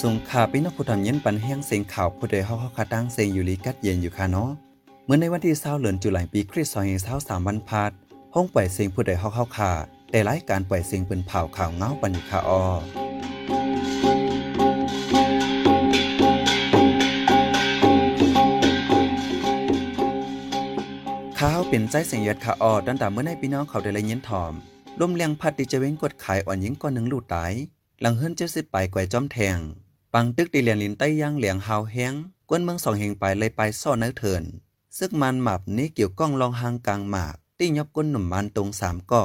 สุงขาพี่น้องผู้ทำเย็นปันแห้งเสียงข่าวผู้ใดเฮาเฮาคาตั้งเสียงอยู่ลีกัดเย็นอยู่ค่ะเนาะเมื่อในวันที่20เดือนตุลาคมปีคริสต์ศักราช23วันพาดห้องปล่อยเสียงผู้ใดเฮาเฮาค่ะแต่รายการปล่อยเสียงเป็นเผาข่าวเงาปันอยู่ค่ะออข้าวเป็นใจเสียงยอดค่ะออดดันตามเมื่อในพี่น้องเขาได้เลยยินถอมลมเลียงพัดดิจะเว้งกดขายอ่อนยิงก้อนหนึ่งลูดตาย หลังเฮิรนเจ็ดสิบไปกว่าจอมแทง ปังตึกดีเลียนลินใต้ย่างเหลียงหาวแห้งกวนเมืองสองเฮงไปเลยไปซ่อนเนื้อเถินซึกมันหมับนี้เกี่ยวก้องลองหางกลางหมากตี้ยบก้นหนุ่มมันตรงสามก่อ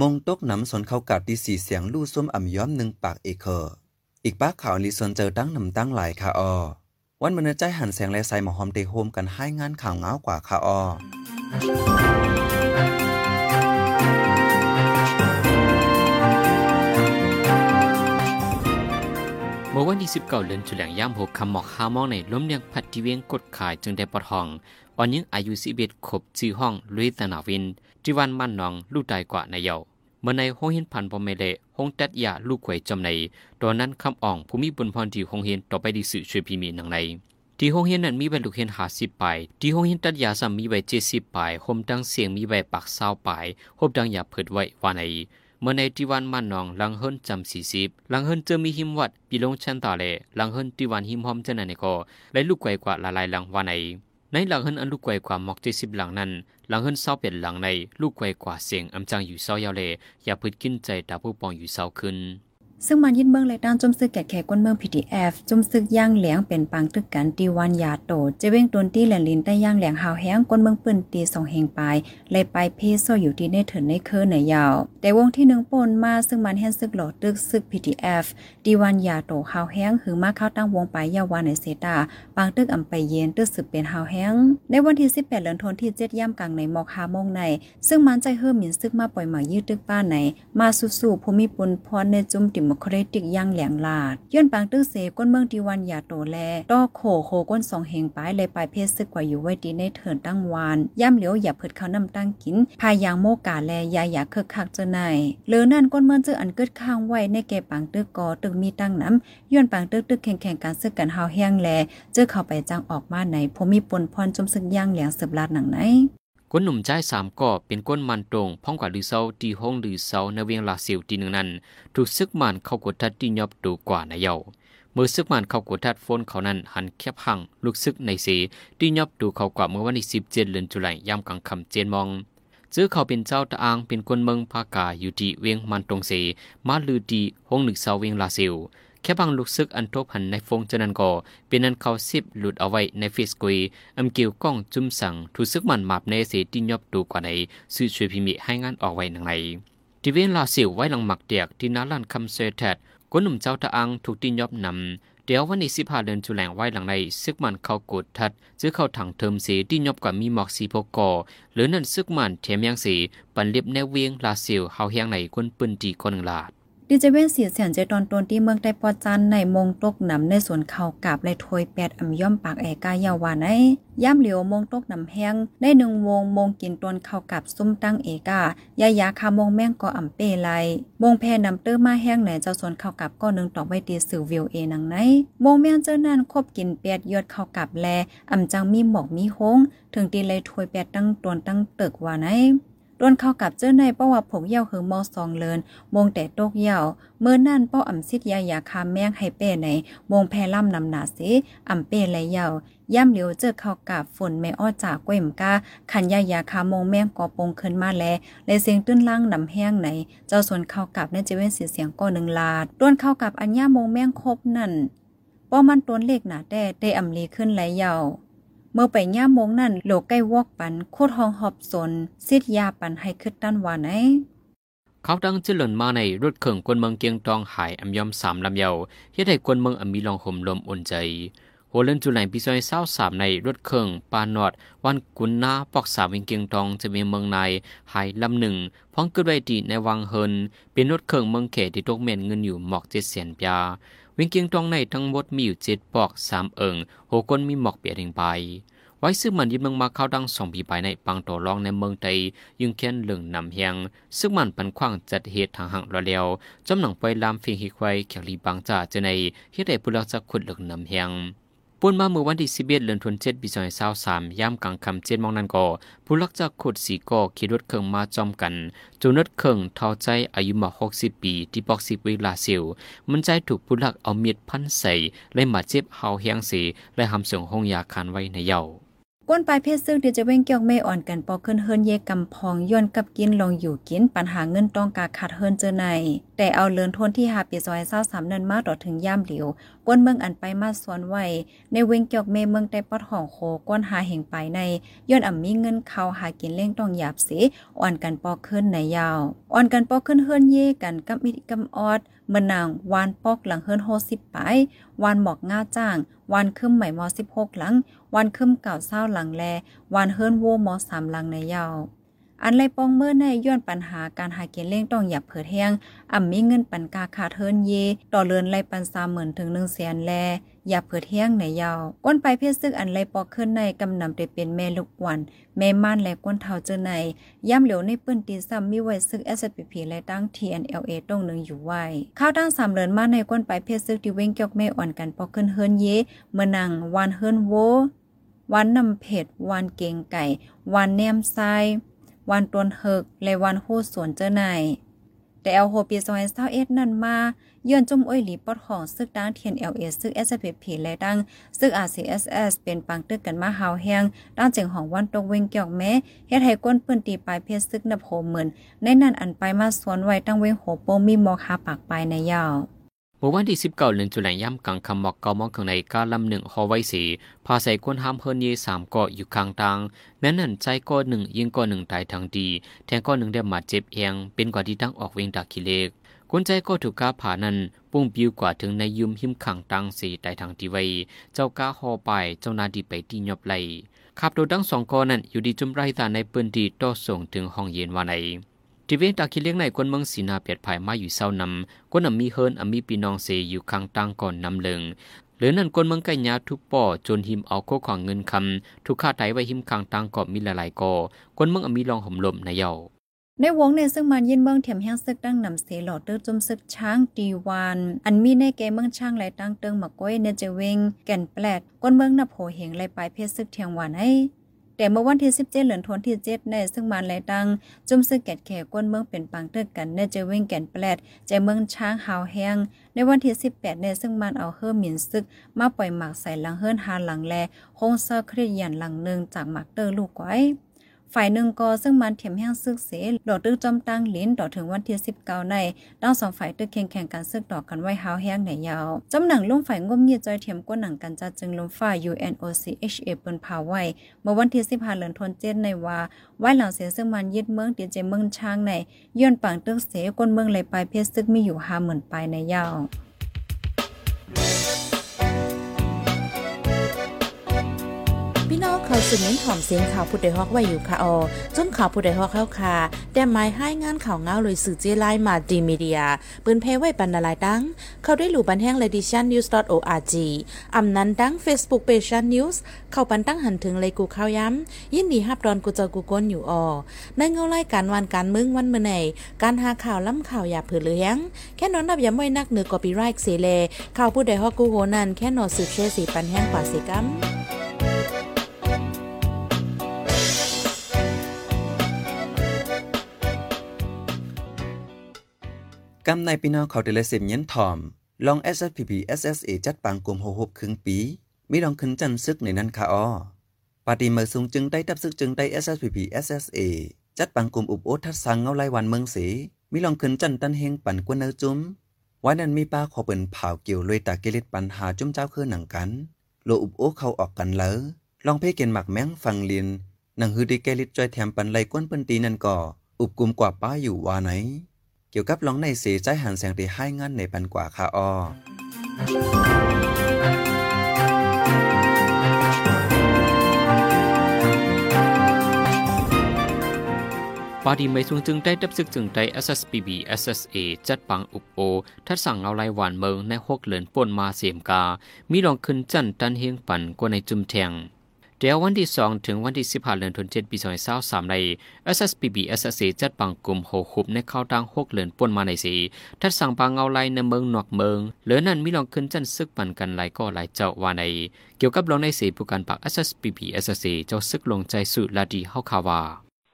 มงตกน้ำสนเข้ากัดดีสี่เสียงลู่ส้มอ่ำย้อมหนึ่งปากเอกเคออีกป้าข่าวลีสนเจอตั้งหนำตั้งหลายคาออวันมันใจหันแสงและใส่หมอหอมเตโฮมกันให้งานข่าวเงากว่าคาออ มื่อวันที่19เดือนตุลาคมหกคำหมอกห้ามองในล้มเลียงพัดที่เวียงกดขายจึงได้ปลดห้องอ่อนยิงอายุ11ขบจื้อห้องลุยตนาวินที่วันมันนองลูกตายกว่าในเยาเมื่อในห้องเฮียนพันปอมเมเลห้องตัดยาลูกไข่จำใน ตอนนั้นคำอ่องภูมิบุญพรที่ห้องเฮียนต่อไปดีสื่อช่วยพีมีหนังในที่ห้องเฮียนนั้นมีใบลูกเฮียนหาสิบปลายที่ห้องเฮียนตัดยาซ้ำมีใบเจ็ดสิบปลายโฮมดังเสียงมีใบปักเศร้าปลายโฮมดังยาเผิดไว้ว่าใน เมื่อในที่วันมันนองลังเฮิรนจำสี่สิบลังเฮิรนเจอมีหิมวัดปีลงชันตาเลลังเฮิรนที่วันหิมหอมเจนันในก็และลูกไกวกว่าละลายลังวันในในหลังเฮิรนอันลูกไกวกว่าหมอกเจ็ดสิบหลังนั้นหลังเฮิรนเศร้าเป็นหลังในลูกไกวกว่าเสียงอำจังอยู่เศร้ายาวเลอย่าพืดกินใจตาผู้ปองอยู่เศร้าขึ้น ซึ่งมันยินเมืองเลยด้านจมซึกแก่แขกก้นเมือง PTF จมซึกย่างเหลียงเป็นปังตึกกันตีวันยาโตเจเว้งตนตีแหลนลินใต้ย่างเหลียงหาวแห้งก้นเมืองปืนตีสองเฮงปลายเลยไปเพโซอยู่ที่ในเถินในเคอเหนือยาว แต่วงที่หนึ่งปนมาซึ่งมันแห้งซึกหลอดตึกซึก PTF ตีวันยาโตหาวแห้งหือมาเข้าตั้งวงไปยาวานในเซตาปังตึกอำไปเย็นตึกสึกเป็นหาวแห้งในวันที่ 18เดือนธันวาคมที่7ย่ำกลางในมอกฮาโมงใน ซึ่งมันใจเฮิมหมินซึกมาปล่อยหมายืดตึกป้าในมาสู่ๆภูมิปุนพรในจุ่มดิโมครติกย่างแหลงลาดย้อนปางตึกเสก้นเมืองที่วันยาโตแลต้อโขโคก้นสองเฮงปลายเลยปลายเพศซึกกว่าอยู่ไว้ดีในเถินตั้งวานย่ำเหลียวอย่าเผิดเขานำตั้งกิน พายางโมกาแลยาอยาเคิกคักเจอในเลือนั่นก้นเมืองเจออันเกิดข้างไว้ในแก่ปางตึกกอตึกมีตั้งน้ำย้อนปางตึกตึกแข่งแข่งการซึกกันเฮาแห้งแลเจอเข้าไปจังออกมาในภูมิปนพรจมซึกย่างเหลียงสืบลาดหนังไหน ก้นหนุ่มใจสามก่อเป็นก้นมันตรงพ้องกว่าลือเซาตีห้องลือเซาในเวียงลาเซียวตีหนึ่งนั้น ถูกซึกมันเข้ากดทัดที่ยอบดูกว่าในเยาเมื่อซึกมันเข้ากดทัดโฟนเขานั้นหันแคบหังลูกซึกในสีที่ยอบดูเขากว่าเมื่อวันที่สิบเจ็ดเดือนตุลาคมยามกลางค่ำเจนมองซื้อเขาเป็นเจ้าตะอางเป็นคนเมืองภากาอยู่ที่เวียงมันตรงเสมาลือดีห้องหนึ่งเซาเวียงลาเซียว ค่บางลูกซึกอันทบหันในฟงเจนันก่อเป็นนันเขาสิบหลุดเอาไว้ในเฟซกุยอำเกี่ยวก้องจุ่มสั่งถูซึกมันมาบในเสติยอบดูกว่าในสื่อช่วยพิมิให้งานออกไว้หนังในที่เวียนลาซิวไว้หลังหมักเดียกที่นาลันคำเซแทดก้นหนุ่มเจ้าตะอังถูกติยอบนำเดี๋ยววันที่สิบห้าเดือนจุลงไว้หลังในซึกมันเข้ากดทัดซื้อเข้าถังเทิมเสติยบกว่ามีหมอกสีพกอหรือนั่นซึกมันเทมยังสีปันเลียบแนวเวียงลาซิวเฮาเฮียงในคนปืนตีคนหนึ่งลาด ดิเจเวนเสียเสียนใจตอนตนที่เมืองได้ปอจันในมงตกนำในสวนเขากาบและถวยแปดอ่ำย่อมปากแอกายาวาในย่ำเหลียวมงตกนำแห้งได้หนึ่งวงมงกินตนเขากับซุ้มตั้งเอกายายาคามงแม่งก็อ่ำเปไลมงแพนำเตอร์มาแห้งไหนเจ้าสวนเขากับก็หนึ่งตอกไว้ตีสื่อวิวเอนังไหนมงแม่งเจ้านั่นคบกินแปดยอดเขากับแลอ่ำจังมีหมอกมีโฮงถึงตีเลยถวยแปดตั้งตนตั้งเตึกว่าไหน โดนเข้ากับเจ้าในเพราะว่าผงเย่าหือมอซองเลินมงแต่ตกเย่าเมื่อนั่นเป้าอ่ำซิดยายาคาแมงให้เป้ในมงแพล่ำนำหนาสิอ่ำเป้และเย่าย่ำเหลียวเจอเข้ากับฝนแม่อ้อจากก้วยมกาขันยายาคามงแมงกอปงขึ้นมาแลและเสียงตื้นล่างนำแห้งไหน เจ้าส่วนเข้ากับในเจเว้นเสียเสียงก็หนึ่งลาดด้วนเข้ากับอัญญามงแมงครบนั่นป้อมันต้นเล็กหนาแต่ได้อ่ำลีขึ้นไหลเย่า เมื่อไปย่ามงนั่นโลกใกล้วอกปันโคตรหองหอบสนซิดยาปันให้คึดด้านวาไหนเขาดังเจริญมาในรถเข่งกวนเมืองเกียงตองหายอำยอมสามลำเยาเฮ็ดให้กวนเมืองอมีลองห่มลมอุ่นใจโหเล่นจุไหลปีซอยเศร้าสามในรถเครื่องปานอด วันกุนนาปอกสามวิงเกียงตองจะมีเมืองในหายลำหนึ่งพ้องเกิดไว้ดีในวังเฮินเป็นรถเครื่องเมืองเขตที่ตกเมนเงินอยู่หมอกเจ็ดแสนปยา วิงเกียงตองในทั้งหมดมีอยู่เจ็ดปอกสามเอิงหกคนมีหมอกเปียดเองไปไว้ซึ่งมันยินเมืองมาเข้าดังสองปีไปในปังต่อรองในเมืองไทยยึงเขียนเหลืองนำเฮียง ซึ่งมันปันขว้างจัดเหตุทางห่างระเลียวจำหนังไปลามฟีงฮิควายเขียลีบางจ่าเจในเฮ็ดให้ผู้ลักจะขุดเหลืองนำเฮียง ปุ่นมาเมื่อวันที่11เดือนธันวาคมปี2023ย่ำกลางค่ำเจ็ดมองนั้นก็ผู้ลักจะขุดสีก่อขี่รถเครื่องมาจอมกันจูนรถเครื่องเท่าใจอายุมา60 ปี ที่ปอกสิบเวลาเซียวมันใจถูกผู้ลักเอาเมียดพันใส่และมาเจ็บเฮาเฮียงสีและหำส่งห้องยาคานไว้ในเยาว์ก้นปลายเพศซึ่งที่จะเว้งเกี่ยวไม่อ่อนกันปอขึ้นเฮิรนเยกำพองย้อนกับกินลองอยู่กินปัญหาเงินต้องการขาดเฮิรนเจอใน แต่เอาเลินทนที่หาปีซอยเศร้าสามเนินมาต่อถึงย่ามเหลียว ก้นเมืองอันไปมาสวนไว้ในเวงเกี่ยวเมเมืองใต้ปอดห้องโคก้นหาเหงไปในย้อนอ่ำมีเงินเขาหากินเล่งต้องหยาบสีอ่อนกันปอกขึ้นในยาว อ่อนกันปอกขึ้นเฮิรนเย่กันกับมิดกำออดเมื่อนางวานปอกหลังเฮิรนโฮสิบไปวานหมอกง่าจ้างวานคึ้มใหม่มอสิบหกหลังวันคึ้มเก่าเศร้าหลังแลวันเฮิรนโวมอสามหลังในยาว อันไรปองเมื่อในย้อนปัญหาการหาเกณฑ์เล่งต้องอย่าเผิดแห้งอ่ำมีเงินปันกาขาดเฮิรนเย ต่อเลือนไรปันสามหมื่นถึงหนึ่งแสนแลอย่าเผิดแห้งในยาวก้นไปเพศซึกอันไรปอกขึ้นในกำนำได้เป็นแม่ลูกวันแม่ม่านและก้นเท่าเจอในย่ำเหลียวในปื้นตีซ้ำมีไว้ซึก SPP และตั้ง TNLA ตรงหนึ่งอยู่ไว้ข้าวตั้งสามเลือนมาในก้นไปเพศซึกที่เว้งเกี่ยวแม่อ่อนกันปอกขึ้นเฮิรนเยเมื่อนังวันเฮิรนโววันนำเผ็ดวันเก่งไก่ วันแนมไซ วันตวนเฮกและวันโหสวนเจ้าไหนแต่เอาโฮปีซอยเศร้าเอ็ดนั่นมาย้อนจุ่มอ้อยหลีปอดของซึกดังเทียนเอลเอซึกเอสพีพีและดังซึกอาซีเอสเอสเป็นปังตึกกันมาหาวแห้งด้านเจิงของวันตกเวงเกี่ยวแม้เฮ็ดให้ก้นปืนตีปลายเพชรซึกนับโหหมื่นในนั้นอันไปมาสวนไว้ตั้งเวงโหโปมีมอคาปากปลายในยาว เมื่อวันที่ 19เดือนตุลาย่ำกลางคำบอกเกามองข้างในกาลำหนึ่งฮอไว้สีพาใส่ก้นห้ามเฮินเยสามเกาะอยู่ข้างทางแม้นั่นใจก้อหนึ่งยิงก้อหนึ่งตายทางดี แทงก้อหนึ่งได้มาเจ็บเอียงเป็นกว่าที่ตั้งออกเวงดักกิเลกคนใจก็ถูกกาผ่านั้นปุ้งบิวกว่าถึงในยุมหิมขังตังสีตายทางทีไว้ เจ้ากาฮอไปเจ้านาดีไปที่ยบไหลขับรถทั้งสองกอนั้นอยู่ดีจุมไรตาในปืนดีต่อส่งถึงห้องเย็นวันไหน ทีเวนตาคิเลี้ยงในคนเมืองสีนาเปียดภายมาอยู่เศร้านำคนนำมีเฮิรนอมีปีนองเซอยู่ข้างตังก่อนนำเลิงหรือนั่นคนเมืองไก่ยาทุกป่อจนหิมเอาโคของเงินคำทุกค่าไตไว้หิมข้างตังก่อมีหลายๆก่อคนเมืองอมีลองห่มลมในเยาในวงในซึ่งมันยินเมืองเถียมแห้งซึกตั้งนำเสหลอดเตอร์จุมซึกช้างตีวานอันมีในแกเมืองช่างไหลตั้งเติงมักก้อยเนเจเวงแก่นแปลดก้นเมืองนับโหเหงไหลปลายเพชรซึกเทียงหวานให้ แต่เมื่อวันที่17เหลือนทนที่7ในซึ่งมันไหลตั้งจุ่มซึกแกดแขก้นเมืองเป็นปังเตอร์กันในเจเวงแก่นแปลดใจเมืองช้างหาวแห้งในวันที่18ในซึ่งมันเอาเฮิร์มินซึก มาปล่อยหมากใส่หลังเฮิร์นหาหลังแลคงเซอร์เครียดยันหลังนึงจากหมักเตอร์ลูกไว้ ฝ่ายหนึ่งก็ซึ่งมันเถียมแห้งซึกเสดอกตึกจอมตั้งลิ้นต่อถึงวันที่19ในด้านสองฝ่ายตึกแข่งแข่งกันซึกดอกกันไว้หาวแห้งในยาวจำหนังลุ่มฝ่ายงมเงียจอยเถียมก้นหนังกันจัดจึงลมฝ่าย UNOCHA เปิ้นพาไว้เมื่อวันที่15เดือนธันวาคมในว่าไว้หลังเสียซึ่งมันยึดเมืองเตียเจเมืองช้างในย้อนปังตึกเสก้นเมืองเลยปลายเพชรซึกมีอยู่50,000ปลายในยาว เขาสืบเน้นถ่อมเสียงข่าวผู้ใดฮอกไว้อยู่ค่ะออจนข่าวผู้ใดฮอกเข้าค่ะแต่หมายให้งานข่าวเงาเลยสื่อเจไลมาดีมีเดีย ปืนเพไว้บรรณาลายดัง เขาได้หลู่บันแห้ง l e d i t i o n news org อำนั้นดัง Facebook page news เข้าปันตั้งหันถึงเลยกูข้าวย้ำ ยินดีฮับดอนกูเจอกูก้นอยู่ออในเงาไล่การวันการมึงวันเมื่อไหนการหาข่าวล้ำข่าวอย่าเผือเลี้ยงแค่นอนนับย้ำไว้นักเหนือกอปีไรค์เสเลข่าวผู้ใดฮอกกูโหนันแค่นอสืบเชื่อสีปันแห้งกว่าสิกัม กำในปีน้องเขาเดลเซมเย็นทอม ลอง SSPP SSA จัดปังกลุ่มโฮฮบครึ่งปี มีลองขึ้นจันซึกในนั้นค่ะอ้อปาติเมอซุงจึงได้ตับซึกจึงได้ SSPP SSA จัดปังกลุ่มอุบโอทัดสังเงาไลวันเมืองสีมีลองขึ้นจันตันเฮงปั่นกวนเนอจุ้มวันนั้นมีป้าขอเปิ่นเผาเกี่ยวเลยตาเกลิดปัญหาจุ้มเจ้าคือหนังกัน โลอุบโอเขาออกกันเลยลองเพ่เกณฑ์หมักแมงฟังเลียนหนังฮือดีเกลิดจอยแถมปันไลก้นเปิ้นตีนั่นก่ออุบกลุ่มกว่าป้าอยู่ว่าไหน กี่ยวกับร้องในสีใจหันแสงที่ให้งานในปันกว่าคาออปาดีไม่สูงจึงได้ดับซึกจึงได้ SSPB SSA จัดปังอุบโอ ทัดสั่งเอาไลหวานเมืองในหกเหลือนป่นมาเสียมกา มีรองขึ้นจันตันเฮียงปันกว่าในจุมแทง เดี๋ยววันที่ 2 ถึงวันที่ 15เดือนธันวาคมปี2023ใน SSPB SSA จัดปังกลุ่มโหคุบในเข้าดัง6เดือนป่นมาในสีทัดสั่งปางเอาไลในเมืองนอกเมืองเหลือนั้นมีลองขึ้นจันซึกปันกันหลายก็หลายเจ้าว่าใน เกี่ยวกับลองในสีผู้การปัก SSPB SSA เจ้าซึกลงใจสุลาดีเฮาคาว่า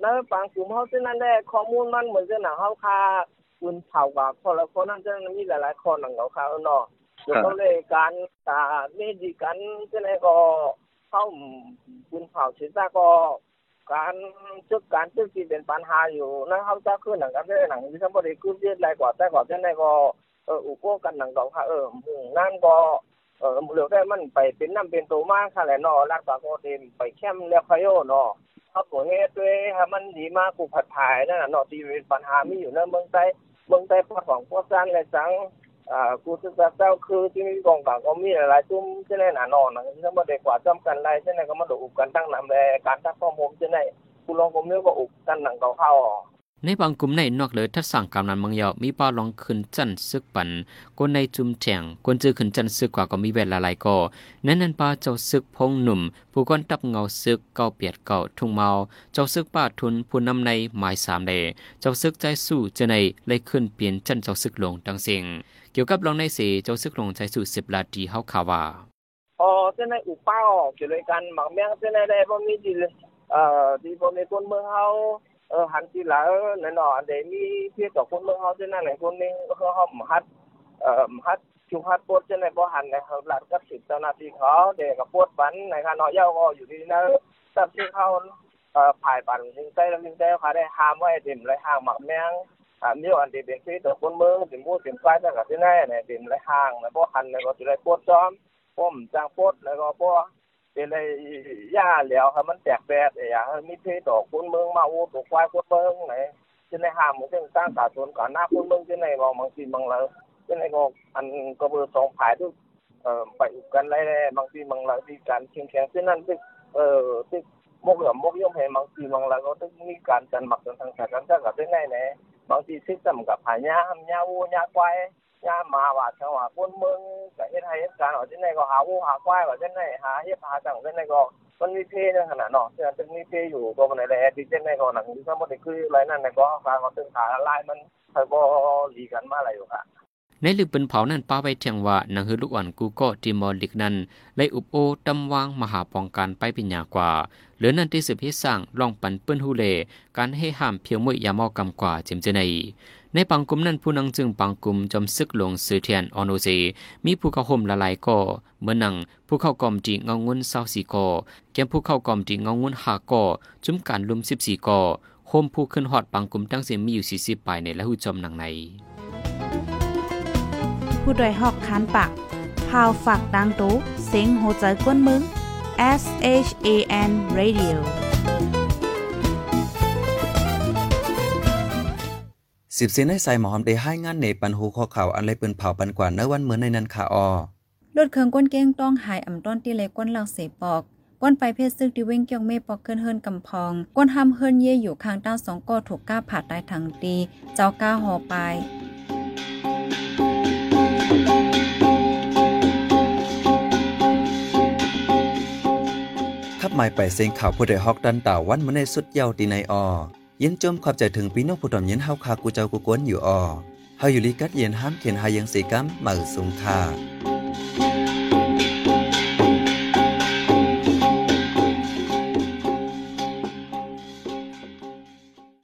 แล้วบางกลุ่มเขาเช่นนั้นได้ข้อมูลมันเหมือนจะหนังเขาคาปืนเผากับคนละคนนั้นจะมีหลายๆคนหนังเขาคาเนาะเดี๋ยวก็เลยการตาเมดีกันเช่นนั้นก็ เข้าปืนเผาเสียก็การซึกการซึกที่เป็นปัญหาอยู่นะเขาจะขึ้นหนังกันได้หนังที่ทั้งบริขึ้นยอะหลายกว่าแต่ก่อนเช่นนั้ก็เอออุปกันหนังเขาคาเออนั่นก็เออเหลือได้มันไปเป็นน้ำเป็นตัวมากค่ะแหละนาะรักษาโคเดมไปแคมแล้วคอยโยนาะเขาบอกเฮ็ดด้วยให้มันดีมากกูผัดถ่ายนั่นน่ะเนาะที่เป็นปัญหามีอยู่ในเมืองไทยเมืองไทยพวกของพวกซันและจัง เช่นนั้นน่ะเนาะนะถ้าบ่ได้กว่าจำกันหลายเช่นนั้นก็มาดูอุบกันตั้งนำแลการทักข้อมูลเช่นในกูลองก็มีก็อุบกันหนังก่าเข้าในบางกลุ่มในนอกเหลือทัดสั่งกำนันเมืองยามีป้าลองขึ้นจันซึกปันคนในจุมแจงคนจือขึ้นจันซึกกว่าก็มีเวลาหลายก็นั้นนั้นป้าเจ้าซึกพงหนุ่ม ผู้คนตับเงาซึกเก่าเปียดเก่าทุ่งเมา เจ้าซึกป้าทุนผู้นำในหมายสามเดเจ้าซึกใจสู้เจในเลยขึ้นเปลี่ยนจันเจ้าซึกลงดังเสียง เกี่ยวกับลองในเสเจ้าซึกลงใจสู้สิบลาดีเฮาขาวาอ๋อเช่นนั้นอุป้าออเกี่ยวกับการหมักแมงเช่นนั้นได้บ่มีดีเอ่อที่บ่มีคนเมืองเฮาเออหันที่หลังนั่นเนาะอันใดมีเพียต่อคนเมืองเฮาเช่นนั้นไหนคนนึงเขาเฮาหัดเอ่อหัดชุมหัดปวดเช่นนั้นบ่หันนะครับหลักกับสิบเจ้าหน้าที่เขาเด็กกับปวดปันในครับเนาะเย้าก็อยู่ที่นั่นตับที่เขาเอ่อภายปันยิงใจแล้วยิงใจเขาได้ห้ามไว้เต็มเลยห้างหมักแมง อ่ามีอันที่เป็นที่ต่อคนเมืองสิมูสิมไฟนั่นก็ที่ไหนเนี่ยเต็มเลยห้างแล้วบ่หันแล้วก็สิได้ปวดซ้อมป้มจางปวดแล้วก็บ่เป็นไอ้ย่าแล้วครับมันแตกแปดอย่างมีเพดอกคนเมืองมาโอ้ตัวควายคนเมืองไหนจะในห้ามมันเป็นสร้างตาสวนก่อนหน้าคนเมืองจะในมองบางทีบางเราจะในก็อันก็เบอร์สองผายทุกเอ่อไปอุกันไรบางทีบางเราที่การเชียงแข็งเช่นนั้นที่เอ่อที่มกเหลือมกย่อมเห็นบางทีบางเราก็ต้องมีการจันหมักกันทางสายการจัดกับได้ไงไหนบาง ทีซิสเต็มกับหายาหายาวัวยาควายยามาว่าจังหวะคนเมืองก็เฮ็ดให้เฮ็ดการเอาจังได๋ก็หาวูหาควายว่าจังได๋หาเฮ็ดหาจังจังได๋ก็มันมีเพในขนาดเนาะฉะนั้นจึงมีเพอยู่ก็บ่ได้แลดิจังได๋ก็หนังที่ทั้งหมดนี่คืออะไรนั่นก็การก็ตึงขาลายมันค่อยบ่หลีกันมาอะไรอยู่ค่ะ ในลือปืนเผานั้นป้าไปเทียงว่านังฮือลูกอ่อนกูก็ติมอลิกนั้นเลยอุบโอตำวางมหาปองการไปเป็นยากว่า เหลือนั้นที่สืบให้สร้างลองปันเปิ้นฮูเล การให้ห้ามเพียงมุ่ยยามอกำกว่าจิมเจในในปังกลุ่มนั้นผู้นังจึงปังกลุ่มจอมซึกหลงสือเทียนออนโอเซมีผู้เข้าห่มละลายก่อเมื่อนังผู้เข้ากอมจีเงางุนเศร้าสีก่อแกมผู้เข้ากอมจีเงางุนหาก่อจุ้มการลุมสิบสี่ก่อโฮมผู้ขึ้นฮอดปังกลุ่มตั้งเสียมีอยู่สี่สิบปลายในและหูจอมหนังใน ผู้ดยหอกคันปากพาวฝากดังตู้เสียงโหใจกวนมึง S H A N Radio สิบเซนให้ใส่หมอมได้ให้งานในปันหูข้อข่าวอันไรเปิ้นเผาปันกว่าเนื้อวันเหมือนในนั้นค่ะออลดเครื่องก้นเก้งต้องหายอ่ำต้นตีเลยก้นเหล่าเสปอกก้นไปเพศซึกดิเว้งเกียงเมปอกเคินเฮิรนกำพอง ก้นห้ำเฮิรนเย่อยู่ข้างต้าสองก็ถูกก้าผ่าตายทางตี เจ้าก้าหอไป ไมายไปเสียงข่าวผู้ใดฮอกดันต่าวันมาในสุดเยาวตีในออยินจมขอบใจถึงพี่น้องผู้ตอมยินเฮาคากูเจ้ากูกวนอยู่ออเฮาอยู่ลีกัดเย็นห้ามเขียนหายังสีกัมมาสุงคา